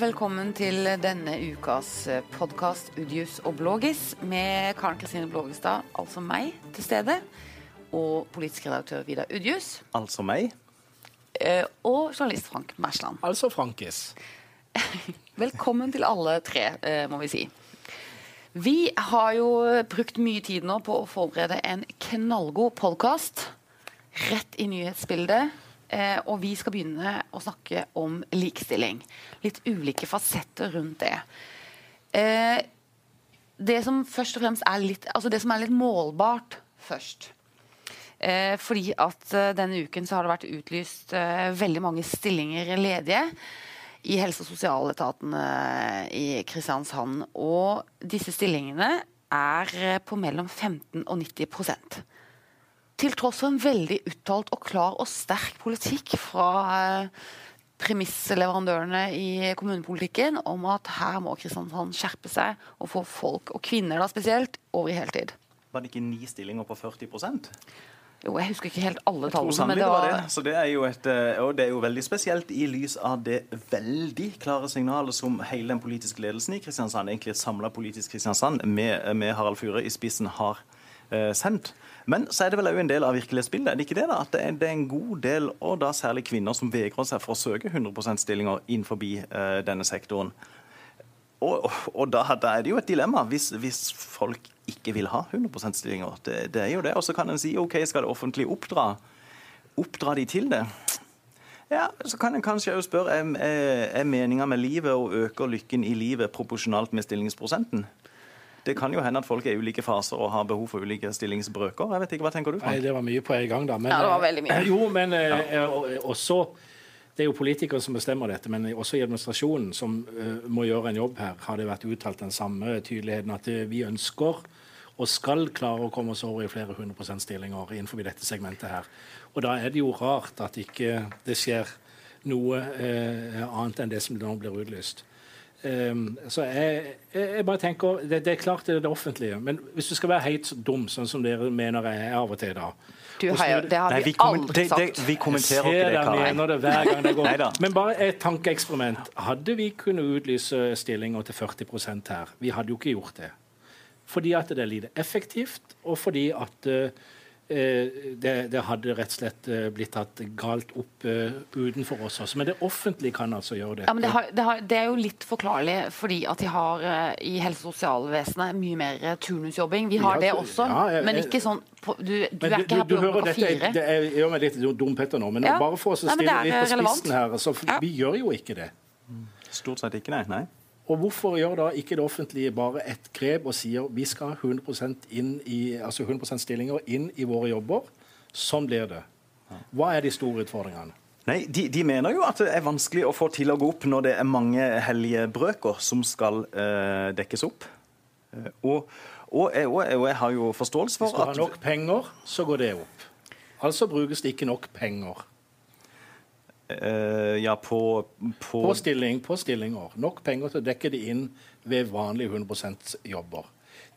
velkommen til denne ukas podkast Udius og Blågis med Karen Kristine Blågestad, altså meg, til stede. Og politisk redaktør Vidar Udius. Altså meg. Eh, og journalist Frank Mersland. Altså Frankis. Velkommen til alle tre, eh, må vi si. Vi har jo brukt mye tid nå på å forberede en knallgod podkast rett i nyhetsbildet. Eh, og vi skal begynne å snakke om likestilling. Litt ulike fasetter rundt det. Eh, det som først og fremst er litt, altså det som er litt målbart først. Eh, fordi at denne uken så har det vært utlyst veldig mange stillinger ledige i helse- og sosialetatene i Kristiansand. Og disse stillingene er på mellom 15 og 90 til tross for en veldig uttalt og klar og sterk politikk fra eh, premissleverandørene i kommunepolitikken om at her må Kristiansand skjerpe seg og få folk, og kvinner da spesielt, over i heltid. Var det ikke ni stillinger på 40 Jo, jeg husker ikke helt alle tallene, men det det var var det. Så det er jo et, eh, og det er jo veldig spesielt i lys av det veldig klare signalet som hele den politiske ledelsen i Kristiansand, egentlig et samla politisk Kristiansand, med, med Harald Fure i spissen, har eh, sendt. Men så er det vel òg en del av virkelighetsbildet. Er det ikke det da? At det er, en god del, og da særlig kvinner, som vegrer seg for å søke 100 %-stillinger innenfor eh, denne sektoren. Og, og, da, da er det jo et dilemma hvis, hvis folk ikke vil ha 100 %-stillinger. Det, det er jo det. Og så kan en si OK, skal det offentlige oppdra, oppdra de til det? Ja, Så kan en kanskje spørre er, er meninga med livet å øke lykken i livet proporsjonalt med stillingsprosenten? Det kan jo hende at folk er i ulike faser og har behov for ulike stillingsbrøker. Jeg vet ikke, Hva tenker du, Nei, det var mye på en gang, da. Men, Ja, det var veldig mye. eh, Jo, men eh, eh, også Det er jo politikere som bestemmer dette, men også i administrasjonen, som må gjøre en jobb her, har det vært uttalt den samme tydeligheten at vi ønsker og skal klare å komme oss over i flere 100% stillinger innenfor dette segmentet her. Og da er det jo rart at ikke det skjer noe eh, annet enn det som nå blir utlyst. Um, så jeg, jeg, bare tenker det, det er klart det er det offentlige, men hvis du skal være helt dum, sånn som dere mener jeg er av og til, da Du hei, Det har har Nei, vi vi, aldri det, det, sagt. vi kommenterer ikke det, Kari. mener det hver gang det går. Men bare et tankeeksperiment. Hadde vi kunnet utlyse stillinger til 40% her? Vi hadde jo ikke gjort det. Fordi at det er lite effektivt, og fordi at eh, det, det hadde rett og slett eh, blitt tatt galt opp eh, utenfor oss også. Men det offentlige kan altså gjøre det. Ja, men det, har, det, har, det er jo litt forklarlig fordi at de har eh, i helse- og sosialvesenet mye mer eh, turnusjobbing. Vi har Ja, det også, ja, jeg- men ikke sånn på, du, du er ikke her på klokka dette, fire. det er, gjør meg litt dum Petter nå, men Ja. bare for å stille det er litt på relevant. spissen her så Ja. Vi gjør jo ikke det. Stort sett ikke, nei. nei. Og hvorfor gjør da ikke det offentlige bare et grep og sier vi skal ha 100 inn i, altså 100 stillinger inn i våre jobber? Sånn blir det. Hva er de store utfordringene? Nei, de, de mener jo at det er vanskelig å få til å gå opp når det er mange hellige brøker som skal uh, dekkes opp. Uh, og, og, jeg- og, jeg- og jeg har jo forståelse Hvis for du har at nok penger, så går det opp. Altså brukes det ikke nok penger eh, Ja, på, på, på, stilling, på stillinger. Nok penger til å dekke det inn ved vanlige 100% jobber.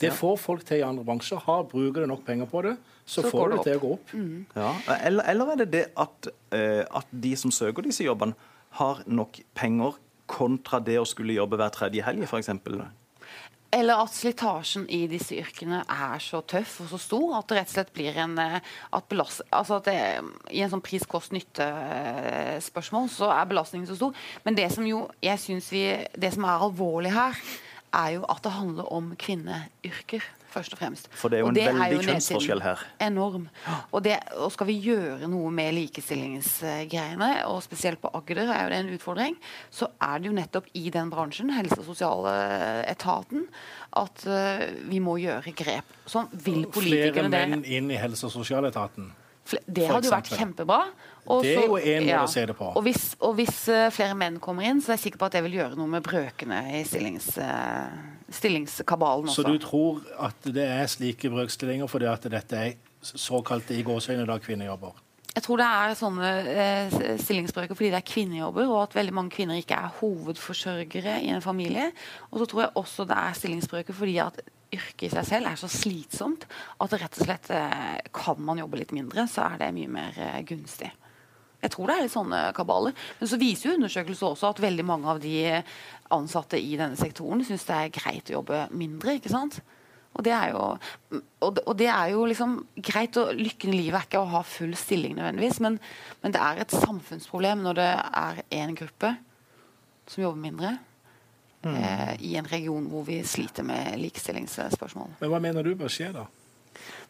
Det får folk til i andre bransjer. Har, bruker det nok penger på det, så, Så får det det til å gå opp. ja, eller, eller er det det at, eh, at de som søker disse jobbene, har nok penger kontra det å skulle jobbe hver tredje helg, f.eks.? Eller at slitasjen i disse yrkene er så tøff og så stor at det rett og slett blir en eh, at belast, altså at det, I en sånn pris-kost-nytte-spørsmål så er belastningen så stor. Men det som jo jeg synes vi, det som er alvorlig her, er jo at det handler om kvinneyrker. først og fremst. For det er jo en veldig kjønnsforskjell her. Enorm. Og, det, og skal vi gjøre noe med likestillingsgreiene, og spesielt på Agder er jo det en utfordring, så er det jo nettopp i den bransjen, helse- og sosialetaten, at eh, vi må gjøre grep. Sånn vil Flere politikerne det. menn inn i helse- og sosialetaten. Det hadde jo vært kjempebra. Og Det er jo en måte å se det på. Og hvis, og hvis eh, flere menn kommer inn, så er jeg sikker på at det vil gjøre noe med brøkene i stillings, eh, stillingskabalen også. Så du tror at det er slike brøkstillinger fordi at dette er såkalte i gåseøyne da kvinnejobber? Jeg tror det er sånne eh, stillingsbrøker fordi det er kvinnejobber, og at veldig mange kvinner ikke er hovedforsørgere i en familie. Og så tror jeg også det er stillingsbrøker fordi at yrket i seg selv er så slitsomt at rett og slett eh, kan man jobbe litt mindre, så er det mye mer eh, gunstig. Jeg tror det er litt sånne kabaler. Men så viser jo undersøkelser også at veldig mange av de ansatte i denne sektoren syns det er greit å jobbe mindre. ikke sant? Og det er jo, og det, og det er jo liksom greit. og Lykken i livet er ikke å ha full stilling nødvendigvis, men, men det er et samfunnsproblem når det er én gruppe som jobber mindre. Mm. Eh, I en region hvor vi sliter med likestillingsspørsmål. Men Hva mener du bør skje, da?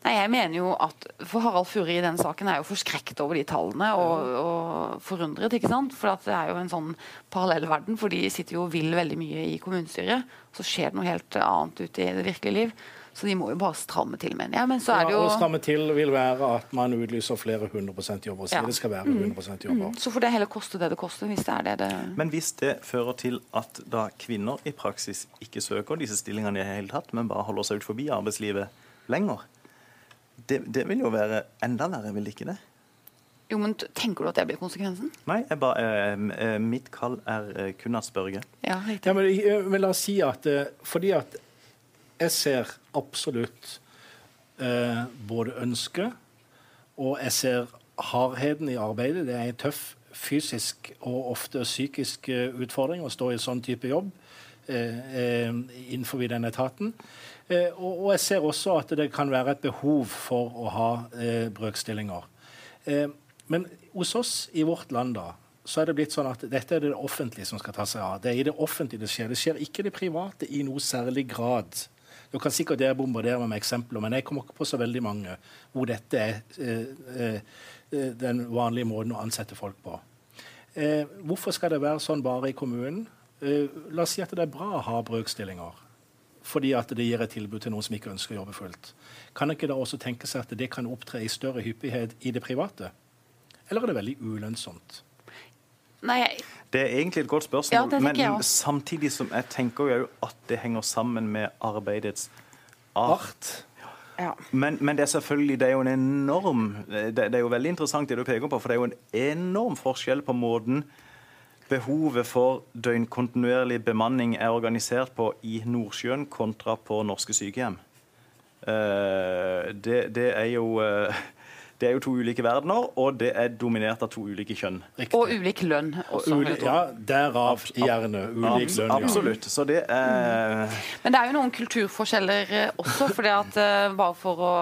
Nei, jeg mener jo at for Harald Furre i den saken er jo forskrekket over de tallene og, og forundret. ikke sant? For det er jo en sånn parallell verden, for de sitter jo og vil veldig mye i kommunestyret. Så skjer det noe helt annet ute i det virkelige liv. Så de må jo bare stramme til, mener jeg. Men så er det jo... Ja, og stramme til vil være at man utlyser flere 100 jobber. Så ja. det skal være 100 mm. jobber. Mm. Så får det heller koste det det koster, hvis det er det det Men hvis det fører til at da kvinner i praksis ikke søker disse stillingene i det hele tatt, men bare holder seg ut forbi arbeidslivet lenger, det, det, vil jo være enda verre, vil det ikke det? Jo, men Tenker du at det blir konsekvensen? Nei, ba, eh, mitt kall er eh, kun at spørge. Ja, ja men, eh, men, la oss si at eh, fordi at jeg ser absolutt eh, både ønsket og jeg ser hardheten i arbeidet. Det er en tøff fysisk og ofte psykisk eh, utfordring å stå i sånn type jobb innenfor den etaten. Eh, og, jeg ser også at det kan være et behov for å ha eh, brøkstillinger. Eh, men hos oss i vårt land da, så er det blitt sånn at dette er det offentlige som skal ta seg av. Det er i det offentlige det skjer. Det skjer ikke i det private i noe særlig grad. Du kan sikkert dere bombardere meg med eksempler, men jeg kommer ikke på så veldig mange hvor dette er eh, eh, den vanlige måten å ansette folk på. Eh, hvorfor skal det være sånn bare i kommunen? La oss si at det er bra å ha brøkstillinger fordi at det gir et tilbud til noen som ikke ønsker å jobbe fullt. Kan ikke da også tenke seg at det kan opptre i større hyppighet i det private? Eller er det veldig ulønnsomt? Nei, Det er egentlig et godt spørsmål, ja, men samtidig som jeg tenker jo at det henger sammen med arbeidets art. Ja. Men, men, det er selvfølgelig det er jo en enorm det, det, er jo veldig interessant det du peker på, for det er jo en enorm forskjell på måten behovet for døgnkontinuerlig bemanning er organisert på i Nordsjøen kontra på norske sykehjem. Eh, det, det, er jo eh, det er jo to ulike verdener, og det er dominert av to ulike kjønn. Riktig. Og ulik lønn. Også, uli ja, derav gjerne ulik lønn. Ja. Absolutt. Så det er Men det er jo noen kulturforskjeller eh, også, for det at bare for å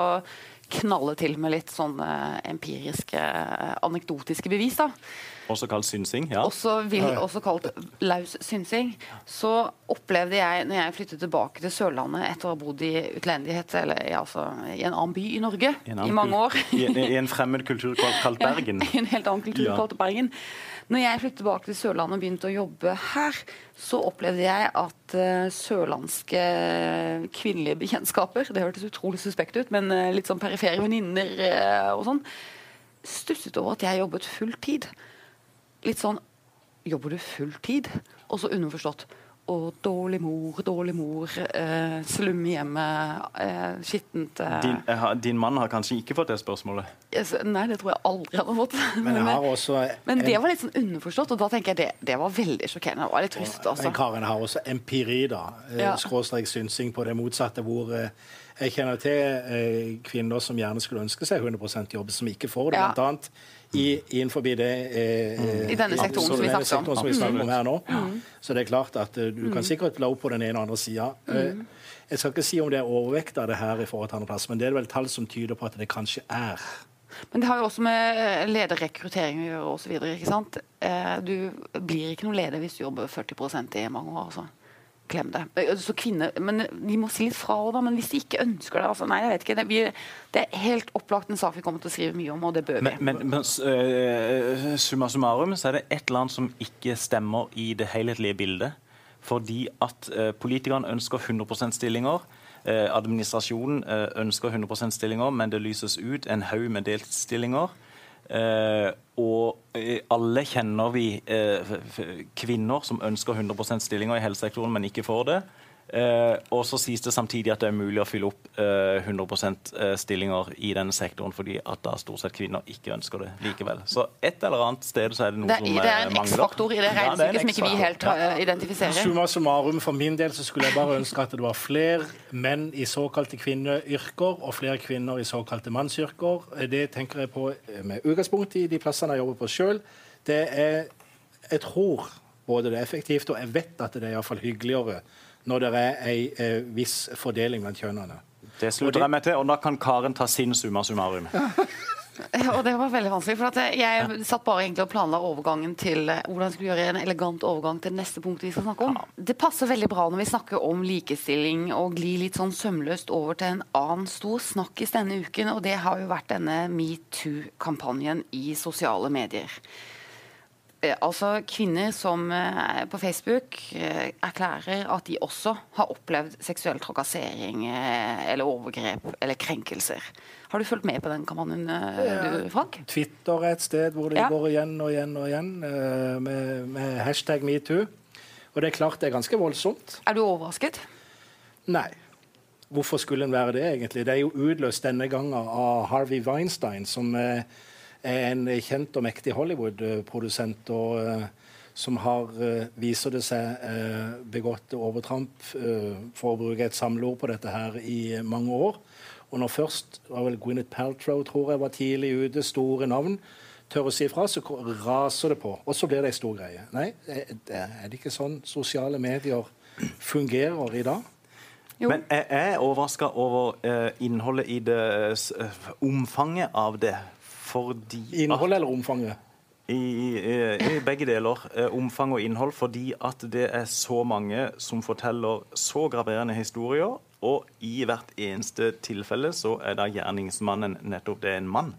knalle til med litt sånn empiriske, anekdotiske bevis, da også kalt synsing? ja. Også, vil, også kalt laus synsing. Så opplevde jeg, når jeg flyttet tilbake til Sørlandet etter å ha bodd i utlendighet, eller ja, altså, i en annen by i Norge i, i mange år I, I, en fremmed kultur kalt Bergen? I en helt annen kultur ja. kalt Bergen. Når jeg flyttet tilbake til Sørlandet og begynte å jobbe her, så opplevde jeg at uh, sørlandske kvinnelige bekjentskaper Det hørtes utrolig suspekt ut, men uh, litt sånn perifere venninner uh, og sånn stusset over at jeg jobbet full tid litt sånn Jobber du full tid? Og så underforstått å, dårlig mor, dårlig mor, eh, slum hjemme, eh, skittent eh. din, eh, din, mann har kanskje ikke fått det spørsmålet? Yes, nei, det tror jeg aldri han har fått. Men, men, men det var litt sånn underforstått, og da tenker jeg det, det var veldig sjokkerende. Det var litt trist, altså. Men Karen har også empiri, da. Eh, ja. Skråstrek synsing på det motsatte, hvor eh, jeg kjenner til kvinner som gjerne skulle ønske seg 100% jobb, som ikke får det. Ja. Blant annet i, innenfor det eh, I denne sektoren som vi snakker om. Som vi snakker om her nå. Mm. Så det er klart at uh, du kan mm. sikkert la opp på den ene og andre sida. Mm. jeg skal ikke si om det er overvekt av det her i forhold til andre plass, men det er vel tall som tyder på at det kanskje er. Men det har jo også med eh, lederrekruttering å gjøre osv. Du blir ikke noen leder hvis du jobber 40% i mange år. altså glem det. Eh, så kvinner, men De må si litt fra da, men hvis de ikke ønsker det altså, Nei, jeg vet ikke. Det, vi, det, er helt opplagt en sak vi kommer til å skrive mye om, og det bør vi. Men, men, men uh, summa summarum så er det ett land som ikke stemmer i det helhetlige bildet. Fordi at uh, politikerne ønsker 100 stillinger. Uh, administrasjonen ønsker 100% stillinger, men det lyses ut en haug med deltidsstillinger. Uh, og uh, alle kjenner vi uh, kvinner som ønsker 100% stillinger i helsesektoren, men ikke får det. Eh, og så sies det samtidig at det er mulig å fylle opp eh, 100 eh, stillinger i denne sektoren, fordi at da stort sett kvinner ikke ønsker det likevel. Så et eller annet sted så er det noe Det, som mangler. det er en eh. X-faktor i det Ja, er regnestykket som ikke vi helt ja. identifiserer. Summa summarum, for min del så skulle jeg bare ønske at det var flere menn i såkalte kvinneyrker og flere kvinner i såkalte mannsyrker. Det tenker jeg på eh, med utgangspunkt i de plassene jeg jobber på sjøl. Det er Jeg tror både det er effektivt, og jeg vet at det er iallfall hyggeligere når det er en eh, viss fordeling blant kjønnene. Det slutter jeg med til, og da kan Karen ta sin summa summarum. Og det var veldig vanskelig, for at jeg satt bare egentlig og planla overgangen til eh, hvordan jeg skulle gjøre en elegant overgang til det neste punktet vi skal snakke om. Det passer veldig bra når vi snakker om likestilling og glir litt sånn sømløst over til en annen stor snakkis denne uken, og det har jo vært denne metoo-kampanjen i sosiale medier. Eh, Altså Kvinner som eh, på Facebook eh, erklærer at de også har opplevd seksuell trakassering eller overgrep eller krenkelser. Har du fulgt med på den kampanjen, du, Frank? Twitter er et sted hvor det Ja. går igjen og igjen og igjen med, med hashtag metoo. Og det er klart det er ganske voldsomt. Er du overrasket? Nei. Hvorfor skulle en være det, egentlig? Det er jo utløst denne gangen av Harvey Weinstein, som eh, er en kjent og mektig Hollywood-produsent, og eh, som har, eh, viser det seg, eh, begått overtramp, for å bruke et samleord på dette her, i mange år. Og når først var vel Gwyneth Paltrow tror jeg var tidlig ute, store navn, tør å si ifra, så raser det på. Og så blir det ei stor greie. Nei, er er det ikke sånn sosiale medier fungerer i dag? Jo. Men jeg er overraska over innholdet i det, omfanget av det. Fordi Innholdet eller omfanget? I, i, I begge deler. Eh, omfang og innhold. Fordi at det er så mange som forteller så graverende historier. Og i hvert eneste tilfelle så er da gjerningsmannen nettopp det en mann.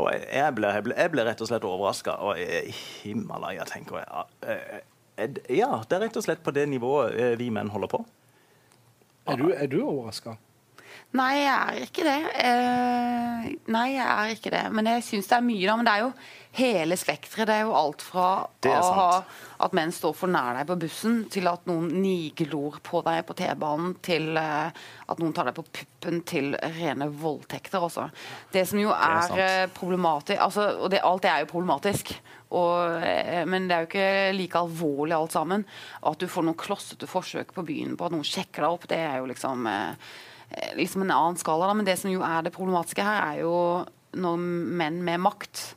Og jeg, ble, jeg, ble, jeg ble rett og slett overraska. Og jeg- Himalaya, tenker jeg. Ja, eh, eh, Ja, det er rett og slett på det nivået eh, vi menn holder på. Er du, er du overraska? Nei, jeg er ikke det. Eh, nei, jeg er ikke det. Men jeg syns det er mye, da. Men det er jo hele spekteret. Det er jo alt fra å ha at menn står for nær deg på bussen, til at noen niglor på deg på T-banen, til eh, at noen tar deg på puppen, til rene voldtekter, altså. Det som jo er er, eh, problematisk altså, Og det, alt det er jo problematisk. Og, eh, men det er jo ikke like alvorlig alt sammen. At du får noen klossete forsøk på byen på at noen sjekker deg opp, det er jo liksom eh, liksom en annen skala. Da. Men det som jo er det problematiske her, er jo når menn med makt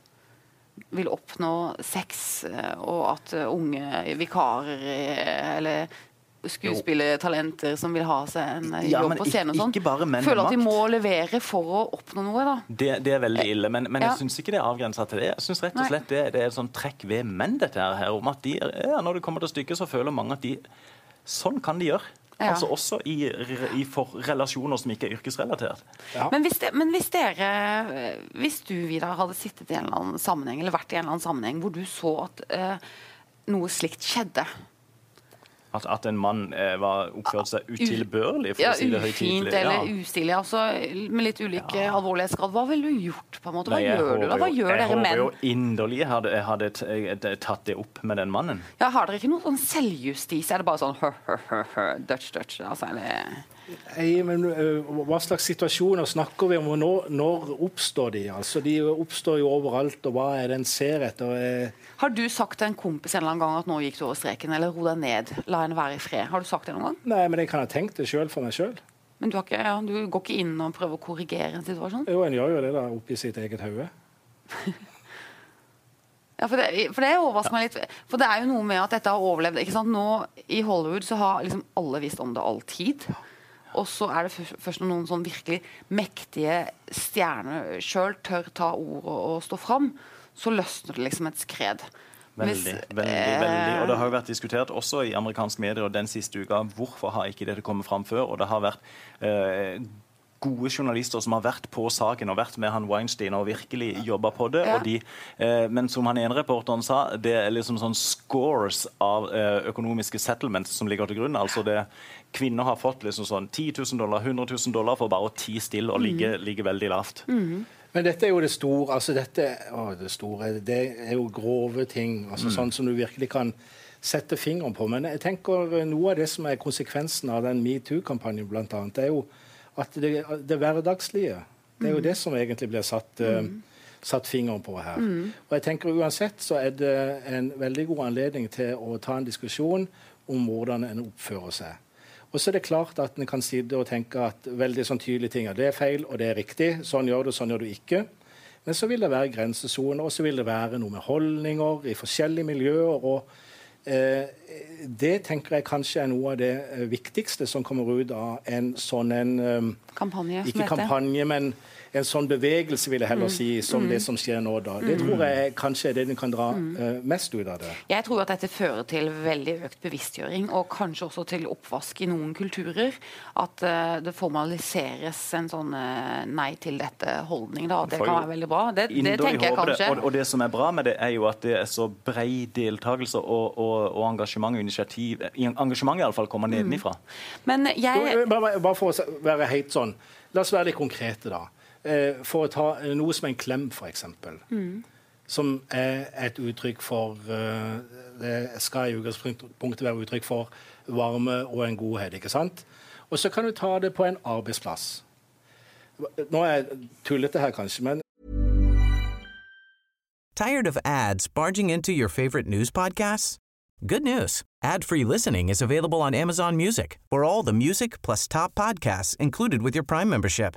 vil oppnå sex, eh, og at eh, unge vikarer eh, eller skuespillertalenter som vil ha seg en eh, Ja, jobb på scenen og sånn, føler at de må levere for å oppnå noe. da. Det, det er veldig ille, men, men Ja. jeg syns ikke det er avgrensa til det. Jeg synes rett og slett det, det er et sånn trekk ved menn, dette her om at de, ja, når det kommer til stykket, så føler mange at de Sånn kan de gjøre. Ja. Altså også i, i for relasjoner som ikke er yrkesrelatert. Ja. Men hvis, de, men hvis dere Hvis du Vidar, hadde sittet i en eller annen sammenheng eller vært i en eller annen sammenheng hvor du så at uh, noe slikt skjedde At, at en mann eh, var oppførte seg utilbørlig, for ja, å si det Ufint eller Ja. ustilig, altså, med litt ulik ja. alvorlighetsgrad. Hva ville du gjort? på en måte? Hva Nei, gjør du da? Hva gjør dere menn? jeg håper jo inderlig jeg hadde, hadde tatt det opp med den mannen. Ja, har dere ikke noe sånn selvjustis? Er det bare sånn hø, hø, hø, hø, Dutch, Dutch? Altså, eller Nei, men øh, Hva slags situasjoner snakker vi om, og når, når oppstår de? Altså, De oppstår jo overalt, og hva er det en ser etter? Eh, Har du sagt til en kompis en eller annen gang at nå gikk du over streken, eller ro deg ned, la henne være i fred? Har du sagt det noen gang? Nei, men jeg kan ha tenkt det sjøl for meg sjøl. Men du, har ikke, ja, du går ikke inn og prøver å korrigere en situasjon? Jo, en gjør jo det da oppi sitt eget hode. Ja, for det, for det overrasker meg litt. For det er jo noe med at dette har overlevd. ikke sant? Nå I Hollywood så har liksom alle visst om det all tid. Og så er det først, når noen sånn virkelig mektige stjerner sjøl tør ta ordet og stå fram, så løsner det liksom et skred. Veldig, veldig, eh, veldig. Og det har jo vært diskutert også i amerikanske medier og den siste uka hvorfor har ikke dette kommet fram før. Og det har vært eh, gode journalister som har vært på saken og vært med han Weinstein og virkelig jobba på det. Ja. Og de, eh, men som han ene reporteren sa, det er liksom sånn scores av eh, økonomiske settlements som ligger til grunn. Altså det Kvinner har fått liksom sånn 10 000 dollar, 100 000 dollar for bare å tie stille og ligge, ligge veldig lavt. Men dette er jo det store. altså dette, å, Det store, det er jo grove ting. altså Mm. Sånn som du virkelig kan sette fingeren på. Men jeg tenker noe av det som er konsekvensen av den metoo-kampanjen, blant annet, er jo at det, det hverdagslige Det er jo det som egentlig blir satt, uh, satt fingeren på her. Og jeg tenker Uansett så er det en veldig god anledning til å ta en diskusjon om hvordan en oppfører seg. Og så er det klart at en kan sitte og tenke at veldig sånn tydelige ting er det er feil og det er riktig. Sånn gjør du, sånn gjør du ikke. Men så vil det være grensesoner, og så vil det være noe med holdninger i forskjellige miljøer. og det tenker jeg kanskje er noe av det eh, viktigste som kommer ut av en sånn en eh, Kampanje, Ikke kampanje, men en sånn bevegelse, vil jeg heller si, som det som skjer nå. da. Det tror jeg kanskje er det den kan dra eh, mest ut av det. Jeg tror at dette fører til veldig økt bevisstgjøring, og kanskje også til oppvask i noen kulturer. At eh, det formaliseres en sånn eh, nei til dette-holdning. da. Det kan være veldig bra. Det, det tenker jeg kanskje. Og, og det som er bra med det, er jo at det er så bred deltakelse og, og, og engasjement og initiativ. Engasjementet iallfall kommer nedenifra. Men jeg bare for å være helt sånn, La oss være litt konkrete, da. Eh, For å ta eh, noe som en klem, f.eks. Som er et uttrykk for eh, Det skal i utgangspunktet være uttrykk for varme og en godhet. ikke sant? Og så kan du ta det på en arbeidsplass. Nå er jeg tullete her, kanskje, men Tired of ads barging into your favorite news podcasts? Good news. Ad-free listening is available on Amazon Music for all the music plus top podcasts included with your Prime membership.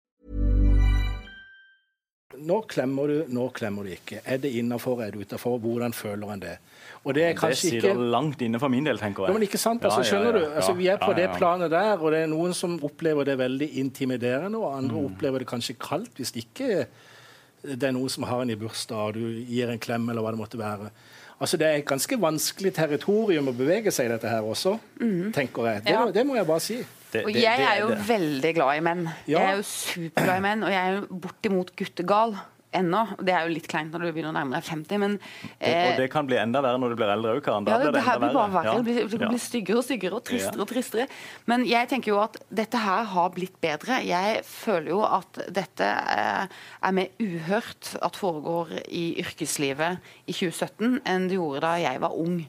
Nå klemmer du, nå klemmer du ikke. Er det innafor, er det utafor? Hvordan føler en det? Og det er Det sitter ikke langt inne for min del, tenker jeg. Ja, men ikke sant, altså, ja, skjønner ja, du? Altså, vi er på det planet der, og det er noen som opplever det veldig intimiderende, og andre Mm. opplever det kanskje kaldt hvis ikke det er noen som har en i bursdag, og du gir en klem, eller hva det måtte være. Altså, Det er et ganske vanskelig territorium å bevege seg i dette her også, tenker jeg. Det, det må jeg bare si. Det- Og jeg det er jo det. veldig glad i menn. Ja. Jeg er jo superglad i menn, og jeg er jo bortimot guttegal ennå. Det er jo litt kleint når du begynner å nærme deg 50, men Og det kan bli enda verre når du blir eldre òg, Karen. Da ja, blir det, det her enda blir bare verre. Ja. Det blir, det blir styggere og styggere og tristere Ja. og tristere. Men jeg tenker jo at dette her har blitt bedre. Jeg føler jo at dette eh, er mer uhørt at foregår i yrkeslivet i 2017 enn det gjorde da jeg var ung.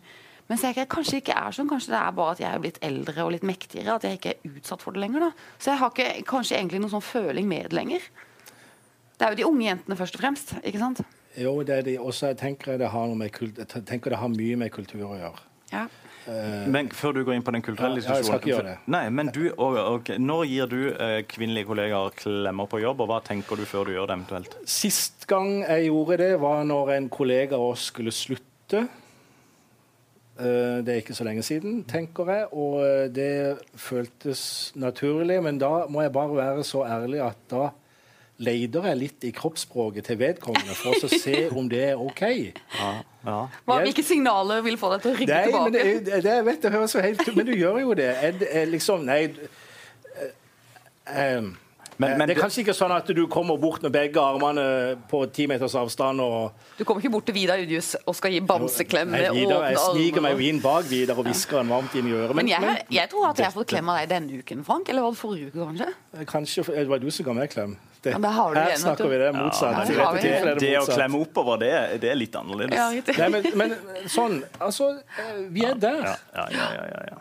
Men så jeg kanskje ikke er sånn. Kanskje det er bare at jeg er blitt eldre og litt mektigere. At jeg ikke er utsatt for det lenger. da. Så jeg har ikke kanskje egentlig noen sånn føling med det lenger. Det er jo de unge jentene først og fremst. ikke sant? Jo, det er de. Også jeg tenker det har, noe med kult, jeg tenker det har mye med kultur å gjøre. Ja. Men før du går inn på den kulturelle Ja, ja, jeg skal ikke gjøre det. Nei, men du, og, og, Når gir du eh, kvinnelige kollegaer klemmer på jobb, og hva tenker du før du gjør det eventuelt? Sist gang jeg gjorde det, var når en kollega av oss skulle slutte. Eh, Det er ikke så lenge siden, tenker jeg, og eh, det føltes naturlig. Men da må jeg bare være så ærlig at da leter jeg litt i kroppsspråket til vedkommende for å se om det er OK. Ja, ja. Hva, hvilke signaler vil få deg til å rygge Nei, tilbake? men det, det, det, jeg vet, det høres jo helt ut Men du gjør jo det. Jeg, det- er liksom Nei. jeg, eh, Men- men det er kanskje ikke sånn at du kommer bort med begge armene på ti meters avstand og Du kommer ikke bort til Vidar Udjus og skal gi bamseklem med Jeg, armer? jeg sniker meg jo inn bak Vidar og hvisker en varmt inn i øret. Men jeg, jeg tror at jeg har fått klem av deg denne uken, Frank. Eller var det forrige uke, kanskje? men kanskje det var du som ga meg klem. Det, Ja, har du her igjen, snakker du. vi det motsatt. Ja, det, det Det det å klemme oppover, det, det er litt annerledes. Ja. Nei, men, men sånn Altså, eh, vi er der. Ja, ja, ja, ja,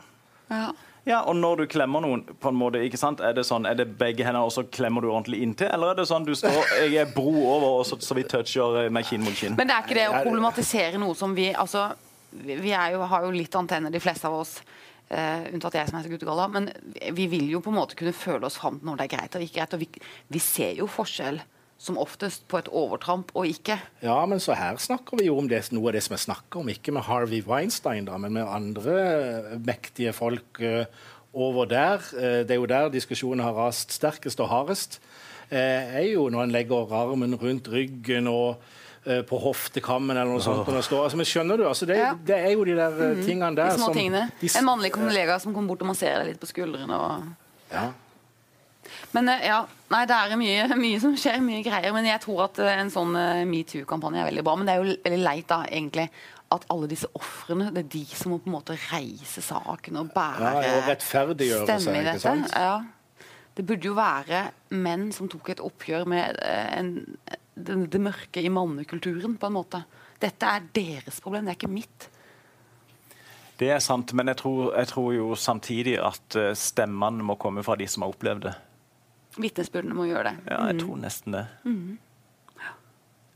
ja, ja. Og når du klemmer noen, på en måte, ikke sant? Er det sånn, er det begge hender, og så klemmer du ordentlig inntil? Eller er det sånn du står Jeg er bro over, og så, så vi toucher eh, med kinn mot kinn? Men det er ikke det å problematisere noe som vi Altså, vi er jo, har jo litt antenner, de fleste av oss. Uh, unntatt jeg som er så guttegalla. Men vi vil jo på en måte kunne føle oss fram når det er greit og ikke greit. Og vi, vi ser jo forskjell som oftest på et overtramp og ikke. Ja, men så her snakker vi jo om det, noe av det som jeg snakker om. Ikke med Harvey Weinstein, da, men med andre eh, mektige folk uh, over der. Uh, det er jo der diskusjonen har rast sterkest og hardest. Uh, er jo når en legger armen rundt ryggen og på hoftekammen eller noe sånt. Oh. Altså, men skjønner du? Altså, det, Ja. det er jo de der eh, tingene der De små som tingene. de En mannlig kollega som kommer bort og masserer deg litt på skuldrene. og... Ja. Men eh, ja, nei, det er mye, mye som skjer, mye greier. Men jeg tror at eh, en sånn eh, metoo-kampanje er veldig bra. Men det er jo veldig leit da, egentlig, at alle disse ofrene, det er de som må på en måte reise saken og bære Ja, og rettferdiggjøre seg, stemme i dette. Ja. Det burde jo være menn som tok et oppgjør med en, det, det mørke i mannekulturen, på en måte. Dette er deres problem, det er ikke mitt. Det er sant, men jeg tror, jeg tror jo samtidig at stemmen stemmene må komme fra de som har opplevd det. Vitnesbyrdene må gjøre det. Ja, jeg tror nesten det.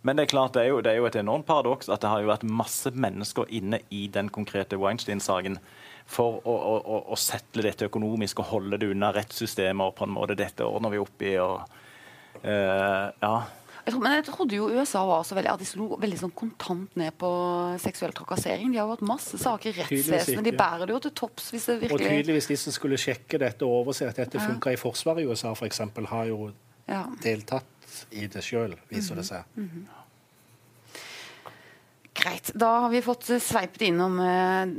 Men det er klart, det er, jo, det er jo et enormt paradoks at det har jo vært masse mennesker inne i den konkrete Weinstein-saken for å, å, å settle dette økonomisk og holde det unna rettssystemer. på en måte Dette ordner vi opp i. og uh, ja. Jeg tror, men jeg trodde jo USA var så veldig, at de slo veldig sånn kontant ned på seksuell trakassering. De har jo hatt masse saker i rettsvesenet. De bærer det jo til topps hvis det virkelig Og tydeligvis de som skulle sjekke dette og overse at dette funka i Forsvaret i USA, f.eks., har jo ja. deltatt i det sjøl, viser det seg. Greit. Da har vi fått sveipet innom eh,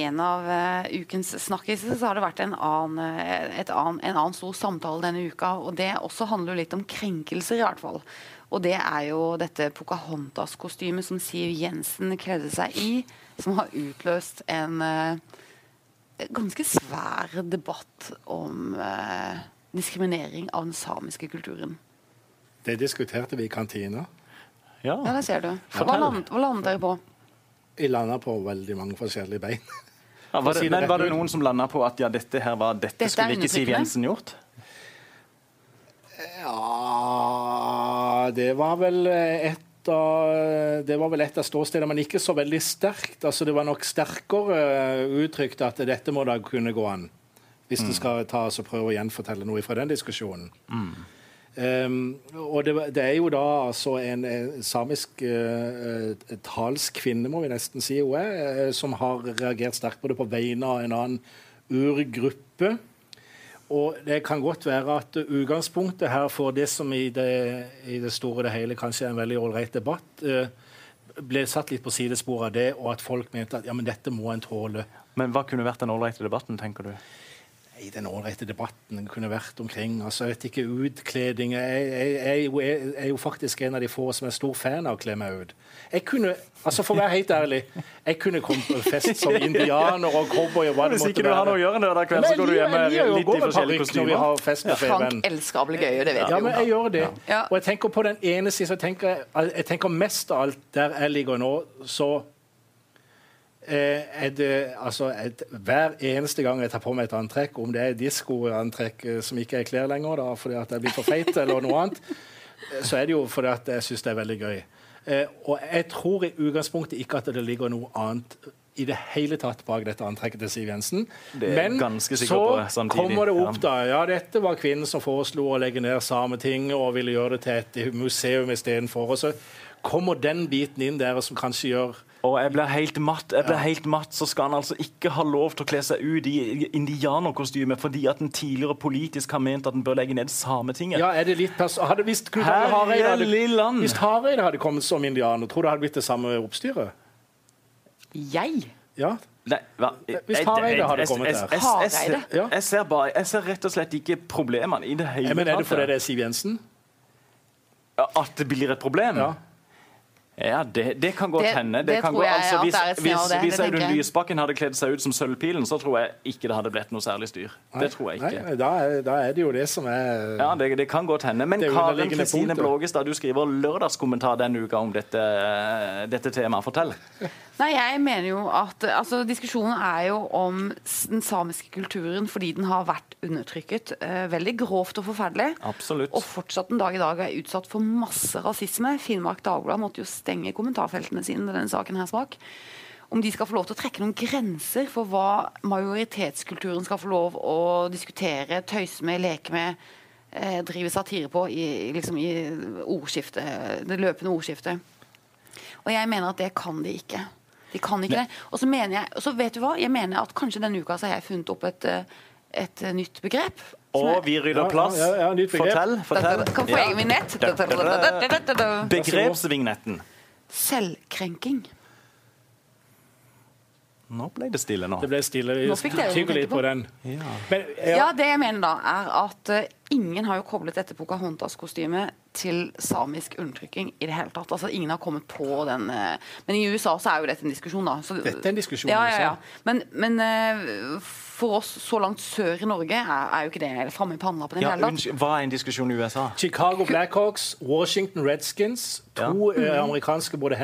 en av eh, ukens snakkiser. Så har det vært en annen, eh, et annen, en annen stor samtale denne uka. Og det også handler jo litt om krenkelser, i hvert fall. Og det er jo dette Pocahontas-kostymet som Siv Jensen kledde seg i, som har utløst en eh, ganske svær debatt om eh, diskriminering av den samiske kulturen. Det diskuterte vi i kantina. ja. Ja, det ser du. Hva landet, hva landet dere på? Vi landa på veldig mange forskjellige bein. Ja, var, det, men var det noen som landa på at ja, dette her var, dette, Dette skulle ikke Siv. Jensen gjort? Ja Det var vel et av det var vel et av ståstedene, men ikke så veldig sterkt. Altså, det var nok sterkere eh, uttrykt at dette må da kunne gå an. Hvis Mm. du skal ta og prøve å gjenfortelle noe fra den diskusjonen. Um, og det, det er jo da altså en, en samisk uh, eh, talskvinne, må vi nesten si hun er, uh, som har reagert sterkt på det på vegne av en annen urgruppe. Og det kan godt være at utgangspunktet her for det som i det, i det store og det hele kanskje er en veldig ålreit debatt, eh, ble satt litt på sidespor av det, og at folk mente at ja, men dette må en tåle. Men hva kunne vært den ålreite debatten, tenker du? I den ålreite debatten kunne vært omkring. altså jeg vet ikke, utkledning Jeg, jeg, jeg, jeg er jo faktisk en av de få som er stor fan av å kle meg ut. Jeg kunne, altså For å være helt ærlig, jeg kunne kommet på fest som indianer og cowboy. og hva det Hvis måtte ikke du har noe å gjøre en lørdag kveld, så går du hjem med litt i forskjellige kostymer. har fest med Frank elsker ablegøye, det vet Ja, vi men jeg gjør det. Ja. Og jeg tenker på den ene siden, så tenker jeg, jeg tenker mest av alt der jeg ligger nå, så eh, er altså et, Hver eneste gang jeg tar på meg et antrekk, om det er diskoantrekk eh, som ikke er klær lenger, da, fordi at jeg blir for feit eller noe annet, eh, så er det jo fordi at jeg syns det er veldig gøy. Eh, og jeg tror i utgangspunktet ikke at det ligger noe annet i det hele tatt bak dette antrekket til Siv Jensen. Men så på kommer det opp da, ja, dette var kvinnen som foreslo å legge ned Sametinget og ville gjøre det til et museum istedenfor. Og så kommer den biten inn der som kanskje gjør Og jeg blir helt matt. Jeg blir helt matt, Så skal han altså ikke ha lov til å kle seg ut i indianerkostyme fordi at en tidligere politisk har ment at en bør legge ned Sametinget. Ja, er det litt pers hadde, Hvis Knut Hareide hadde, hvis Hareide hadde kommet som indianer, tror du det hadde blitt det samme oppstyret? Jeg? Ja. Nei, hva? Hvis Hareide hadde kommet der. jeg- jeg ser- Hareide? Jeg ser bare, jeg ser rett og slett ikke problemene i det hele tatt. men Er det fordi det er Siv Jensen? At det blir et problem? Ja. Ja, det, det kan godt Det- hende. det kan tror gå, jeg altså, at hvis, det er et hvis, hvis Audun. Lysbakken hadde kledd seg ut som Sølvpilen, så tror jeg ikke det hadde blitt noe særlig styr. Det tror jeg ikke. Nei, da, er, da er det jo det som er Ja, det, det kan godt hende. Men Det Karen Kristine. Blågestad, du skriver lørdagskommentar denne uka om dette, dette temaet. Fortell. Nei, jeg mener jo at altså, Diskusjonen er jo om den samiske kulturen fordi den har vært undertrykket eh, veldig grovt og forferdelig. Absolutt. Og fortsatt en dag i dag er utsatt for masse rasisme. Finnmark Dagblad måtte jo stenge kommentarfeltene sine denne saken her smak. Om de skal få lov til å trekke noen grenser for hva majoritetskulturen skal få lov å diskutere, tøyse med, leke med, eh, drive satire på i, liksom i ordskiftet, det løpende ordskiftet. Og jeg mener at det kan de ikke. De kan ikke det. Og så mener jeg, og så vet du hva, jeg mener at kanskje denne uka så har jeg funnet opp et, eh, et eh, nytt begrep. Og vi rydder plass. ja, ja, nytt begrep. Fortell. fortell. Kan få Ja. egen vignett. Begrepsvignetten. Selvkrenking. Nå ble det stille nå. Det ble stille. Nå fikk dere tenke på den. Ja. Men, Ja, ja, det jeg mener da, er at uh, ingen har jo koblet dette Pocahontas-kostymet til samisk undertrykking i det hele tatt. Altså, ingen har kommet på den uh, Men i USA så er jo dette en diskusjon, da. Så, Dette er en diskusjon Ja, ja, ja. Men, men eh, for oss så langt sør i Norge er, er jo ikke det framme i panna på den Ja, hele tatt. unnskyld, hva er en diskusjon i USA? Chicago Blackhawks, Washington Redskins, to eh, amerikanske både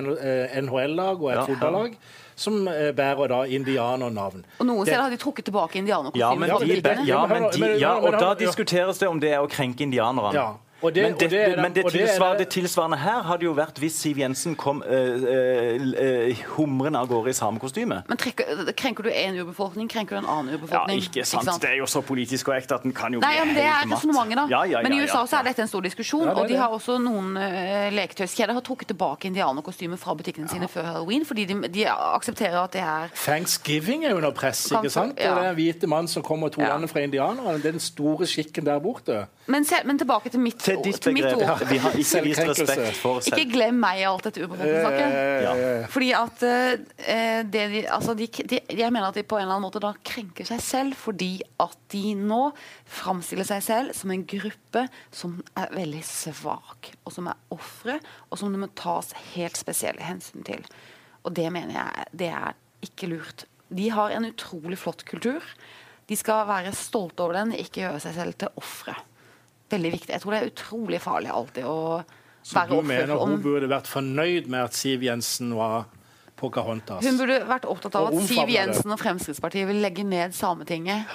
NHL-lag og et Ja. fotballag, som eh, bærer da indianernavn. Og noen steder har de trukket tilbake indianerkostymet. Ja, men de, ja, men de, ja, og da diskuteres det om det er å krenke indianerne. Ja, og det- men, og det, det er det- men det, og tilsvar, det- tilsvarende her hadde jo vært hvis Siv Jensen kom uh, humrende av gårde i samekostyme. Men trekker, krenker du en urbefolkning, krenker du en annen Ja, urbefolkning. ikke sant. Det er jo så politisk korrekt at den kan jo Nei, ja, men Det er resonnementet, da. Ja, ja, ja, men i ja, USA så er dette en stor diskusjon. Ja, det og de har også noen uh, leketøyskjeder har trukket tilbake indianerkostymer fra butikkene sine før halloween, fordi de, de aksepterer at det er Thanksgiving er under press. Ikke sant? ja. Det er en hvite mann som kommer to Ja. land fra indianerne. Det er den store skikken der borte. Men, se, men tilbake til mitt, Til ditt begrep. Ja. Vi har ikke vist respekt for selv. Ikke glem meg i alt dette urbefolkningssnakket. Ja. Fordi at uh, det de, altså de, de, Jeg mener at de på en eller annen måte da krenker seg selv fordi at de nå framstiller seg selv som en gruppe som er veldig svak, og som er ofre, og som det må tas helt spesielle hensyn til. Og det mener jeg det er ikke lurt. De har en utrolig flott kultur. De skal være stolte over den, ikke gjøre seg selv til ofre. Veldig viktig. Jeg tror det er utrolig farlig alltid å Så være du mener hun burde vært fornøyd med at Siv Jensen var Pocahontas? Hun burde vært opptatt av at Siv. Jensen og Fremskrittspartiet vil legge ned Sametinget.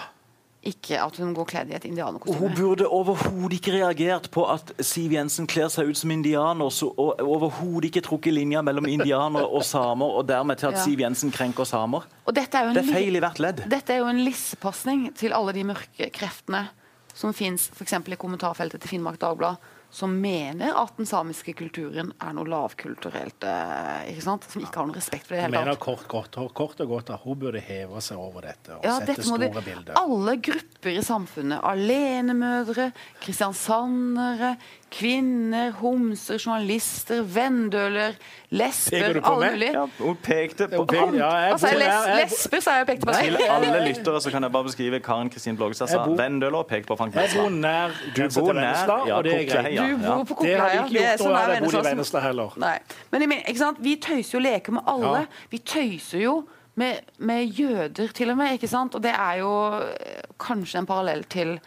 Ikke at hun går kledd i et indianerkostyme. hun burde overhodet ikke reagert på at Siv Jensen kler seg ut som indianer, så, og overhodet ikke trukket linja mellom indianere og samer, og dermed til at Ja. Siv Jensen krenker samer. Og dette er jo en, Det er feil i hvert ledd. dette er jo en lissepasning til alle de mørke kreftene som fins f.eks. i kommentarfeltet til Finnmark Dagblad, som mener at den samiske kulturen er noe lavkulturelt. eh, ikke sant? Som ikke har noen respekt for det hele hele mener tatt. kort, kort, kort og godt at hun burde heve seg over dette og Ja, sette dette store de, bilder. alle grupper i samfunnet, alenemødre, kristiansandere, kvinner, homser, journalister, vendøler, lesber, alle mulig. Ja, hun pekte på ja, jeg Altså, jeg, les, jeg- lesber, så har jeg pekt på Til alle lyttere så kan jeg bare beskrive Karen Kristin Blågestad sa vendøler og pek på Frank Jeg bor nær Du bor nær ja, og det er greit. Kokleheia. Du bor på Det hadde Kokleheia. ikke er gjort når noe nær jeg bodd i Vennesla heller. Nei. Men jeg mener, ikke sant? vi tøyser jo leker med alle. Ja. Vi tøyser jo med, med jøder, til og med. ikke sant? Og det er jo eh, kanskje en parallell til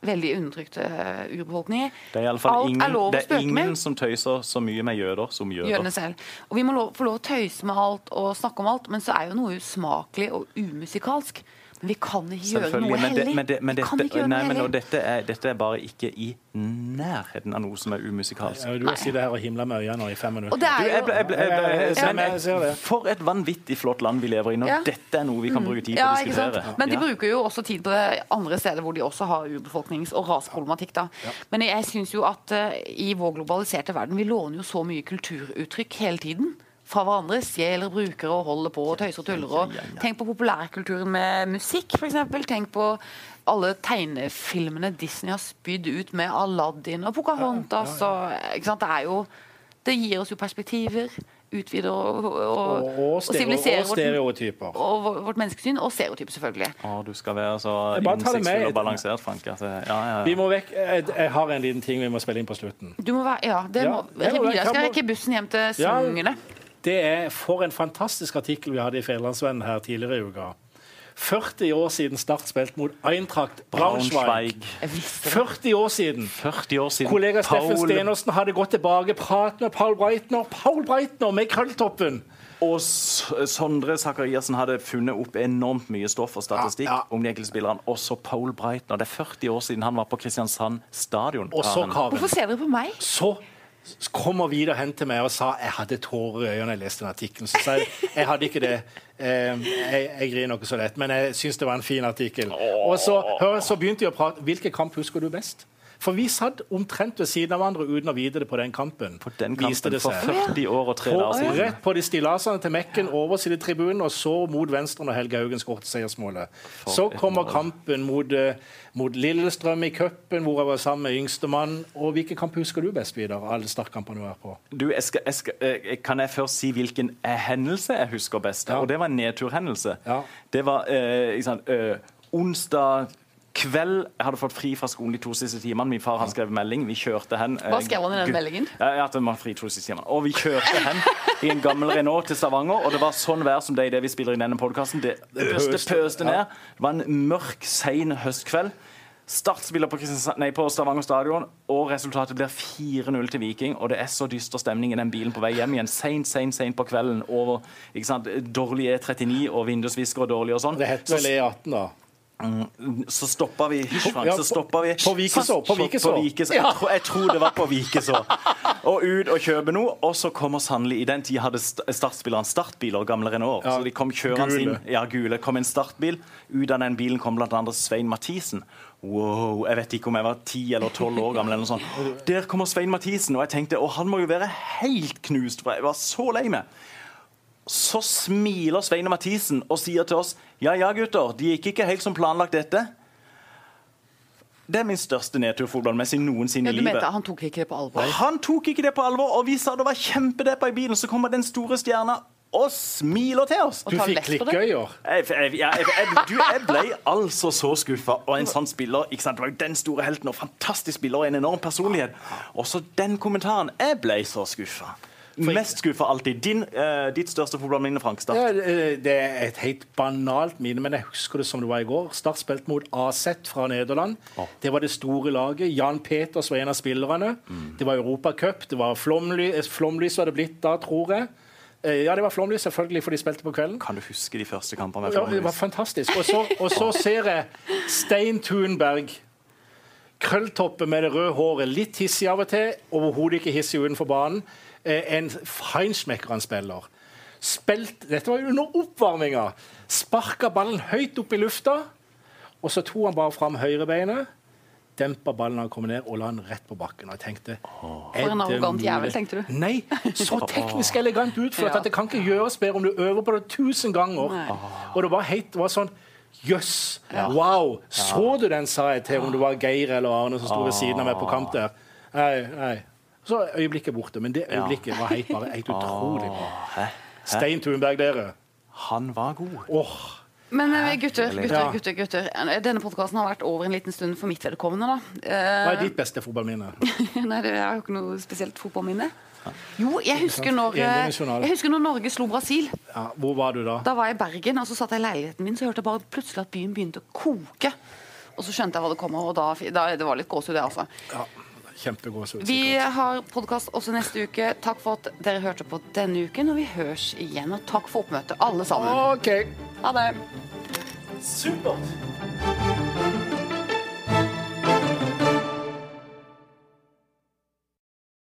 veldig undertrykte eh, urbefolkninger. Det er i alle fall Alt er ingen, lov å det er ingen med. som tøyser så mye med jøder som jøder. Jødene selv. Og vi må lov, få lov å tøyse med alt og snakke om alt, men så er jo noe usmakelig og umusikalsk. Vi kan ikke gjøre noe noe men, det, hellig. men, det, men, dette, nei, men og dette, er, dette er bare ikke i nærheten av noe som er umusikalsk. Ja, Du har sittet her og himla med øynene i fem minutter. Det er jeg ble, jeg ble, jeg ble, det. For et vanvittig flott land vi lever i når Ja. dette er noe vi kan bruke tid på Ja, å diskutere. Men de bruker jo også tid på det andre steder hvor de også har urbefolknings- og raseproblematikk. da. Men jeg syns jo at uh, i vår globaliserte verden, vi låner jo så mye kulturuttrykk hele tiden. Fra hverandre. Stjeler, brukere og holder på og tøyser og tuller. Og tenk på populærkulturen med musikk, f.eks. Tenk på alle tegnefilmene Disney har spydd ut med Aladdin og Pocahontas. Sant? Det er jo Det gir oss jo perspektiver. Utvider og, og, Og, siviliserer og vårt og vårt menneskesyn, og stereotyper, selvfølgelig. Å, du skal være så innsiktsfull og balansert, Frank. Ja, ja, ja, Vi må vekk. Jeg, jeg har en liten ting vi må spille inn på slutten. Du må være, ja, det Ja, må, jeg jeg, skal rekke bussen hjem til Ja. Det er for en fantastisk artikkel vi hadde i Fedrelandsvennen her tidligere i uka. 40 år siden Start spilte mot Eintracht Braunschweig. Braunschweig. Jeg visste det. 40 år siden. 40 år siden. Kollega Steffen Paul- Stenersen hadde gått tilbake, pratet med Paul Breitner. Paul Breitner med krølltoppen! Og S- Sondre Sakariassen hadde funnet opp enormt mye stoff og statistikk Ja, ja. om de enkeltspillerne. Også Paul Breitner. Det er 40 år siden han var på Kristiansand stadion. Og så. Karen, Hvorfor ser dere på meg? så kommer Vidar hen til meg og sa jeg hadde tårer i øynene da jeg leste den artikkelen. Så sa jeg jeg hadde ikke det. Eh, jeg, jeg griner ikke så lett, men jeg syns det var en fin artikkel. Og så, hør, så begynte jeg å prate. Hvilken kamp husker du best? For vi satt omtrent ved siden av hverandre uten å vite det på den kampen. På den kampen det for 40 år og tre På, dager siden. rett på de stillasene til Mekken, over tribunen og så mot venstre når Helge Haugen skåret seiersmålet. Så kommer kampen mot, eh, mot Lillestrøm i cupen, hvor jeg var sammen med yngstemann. Og hvilken kamp husker du best, Vidar? av Alle startkampene du har vært på? Du, jeg skal, jeg skal, eh, kan jeg først si hvilken eh, hendelse jeg husker best? Ja. Og det var en nedturhendelse. Ja. Det var eh, sant, eh, onsdag kveld. Jeg hadde fått fri fra skolen de to siste timene. Min far han skrevet melding. Vi kjørte hen. eh, Hva skrev han i den meldingen? Ja, ja, at var fri to siste timene. Og vi kjørte hen i en gammel Renault til Stavanger, og det var sånn vær som det i det vi spiller i denne podkasten. Det pøste, pøste ned. Det var en mørk, sein høstkveld. Start spiller på, nei, på Stavanger stadion, og resultatet blir 4-0 til Viking. Og det er så dyster stemning i den bilen på vei hjem igjen. Seint, seint, seint på kvelden. Over ikke sant? dårlig E39 og vindusvisker og dårlig og sånn. Det heter vel E18, da. Så stoppa vi Frank. Så stoppa vi på Vikeså, på Vikeså. På Jeg, tror, det var på Vikeså. Og ut og kjøpe noe. Og så kommer sannelig I den tid hadde st- startspillerne startbiler, gamle Renault. år så de kom kjørende inn. Ja, gule. kom en startbil. Ut av den bilen kom bl.a. Svein Mathisen. Wow, Jeg vet ikke om jeg var ti eller tolv år gammel. eller noe sånt. Der kommer Svein Mathisen, og jeg tenkte å, han må jo være helt knust, for jeg var så lei meg. Så smiler Svein Mathisen og sier til oss Ja ja, gutter, de gikk ikke helt som planlagt, dette. Det er min største nedtur fotballmessig noensinne Ja, i livet. han tok ikke det på alvor? Han tok ikke det på alvor, og vi sa det var kjempedeppa i bilen. Så kommer den store stjerna og smiler til oss. Du fikk klikkøyer. Jeg, jeg, jeg, jeg ble altså så skuffa. Og en sånn spiller ikke sant? Det var jo den store helten og fantastisk spiller og en enorm personlighet. Også den kommentaren. Jeg ble så skuffa. Mest skuffa alltid. Din, uh, ditt største fotballminne, Frank Start. Ja, det det er et helt banalt minne, men jeg husker det som det var i går. Start spilte mot AZ fra Nederland. Det var det store laget. Jan Peters var en av spillerne. Det var Europacup. Det var flomly, eh, flomlys var det blitt da, tror jeg. Eh, Ja, det var flomlys, selvfølgelig, for de spilte på kvelden. Kan du huske de første kampene med Ja, det var fantastisk. Og så, og så ser jeg Stein Thunberg. Krølltoppe med det røde håret. Litt hissig av og til. Overhodet ikke hissig utenfor banen. Eh, en feinschmecker han spiller. Spilt, dette var under oppvarminga. Sparka ballen høyt opp i lufta. Og så tok han bare fram høyrebeinet. Dempa ballen han kom ned, og la den rett på bakken. Og jeg tenkte For en arrogant jævel, tenkte du? Nei, så teknisk elegant utført Ja. at det kan ikke gjøres bedre om du øver på det tusen ganger. Nei. Og det var, helt, det var sånn Jøss! Wow! Så du den, sa jeg til om det var Geir eller Arne som sto ved siden av meg på kamp der. Nei, nei. Så er øyeblikket borte. Men det øyeblikket var helt, bare helt utrolig bra. Stein Thunberg, dere. Han var god. Åh, Men eh, gutter, gutter, gutter, gutter. Denne podkasten har vært over en liten stund for mitt vedkommende. da. Hva Eh, er ditt beste fotballminne? Nei, det er jo ikke noe spesielt fotballminne. Jo, jeg husker når, eh, jeg husker når Norge slo Brasil. Ja, hvor var du da? Da var jeg i Bergen, og så satt jeg i leiligheten min, så hørte jeg bare plutselig at byen begynte å koke. Og så skjønte jeg hva det kom av, og da, da det var litt gåsehud, det, altså. Ja, Kjempegåsehud. Vi har podkast også neste uke. Takk for at dere hørte på denne uken, og vi høres igjen. Og takk for oppmøtet, alle sammen. OK. Ha det. Supert!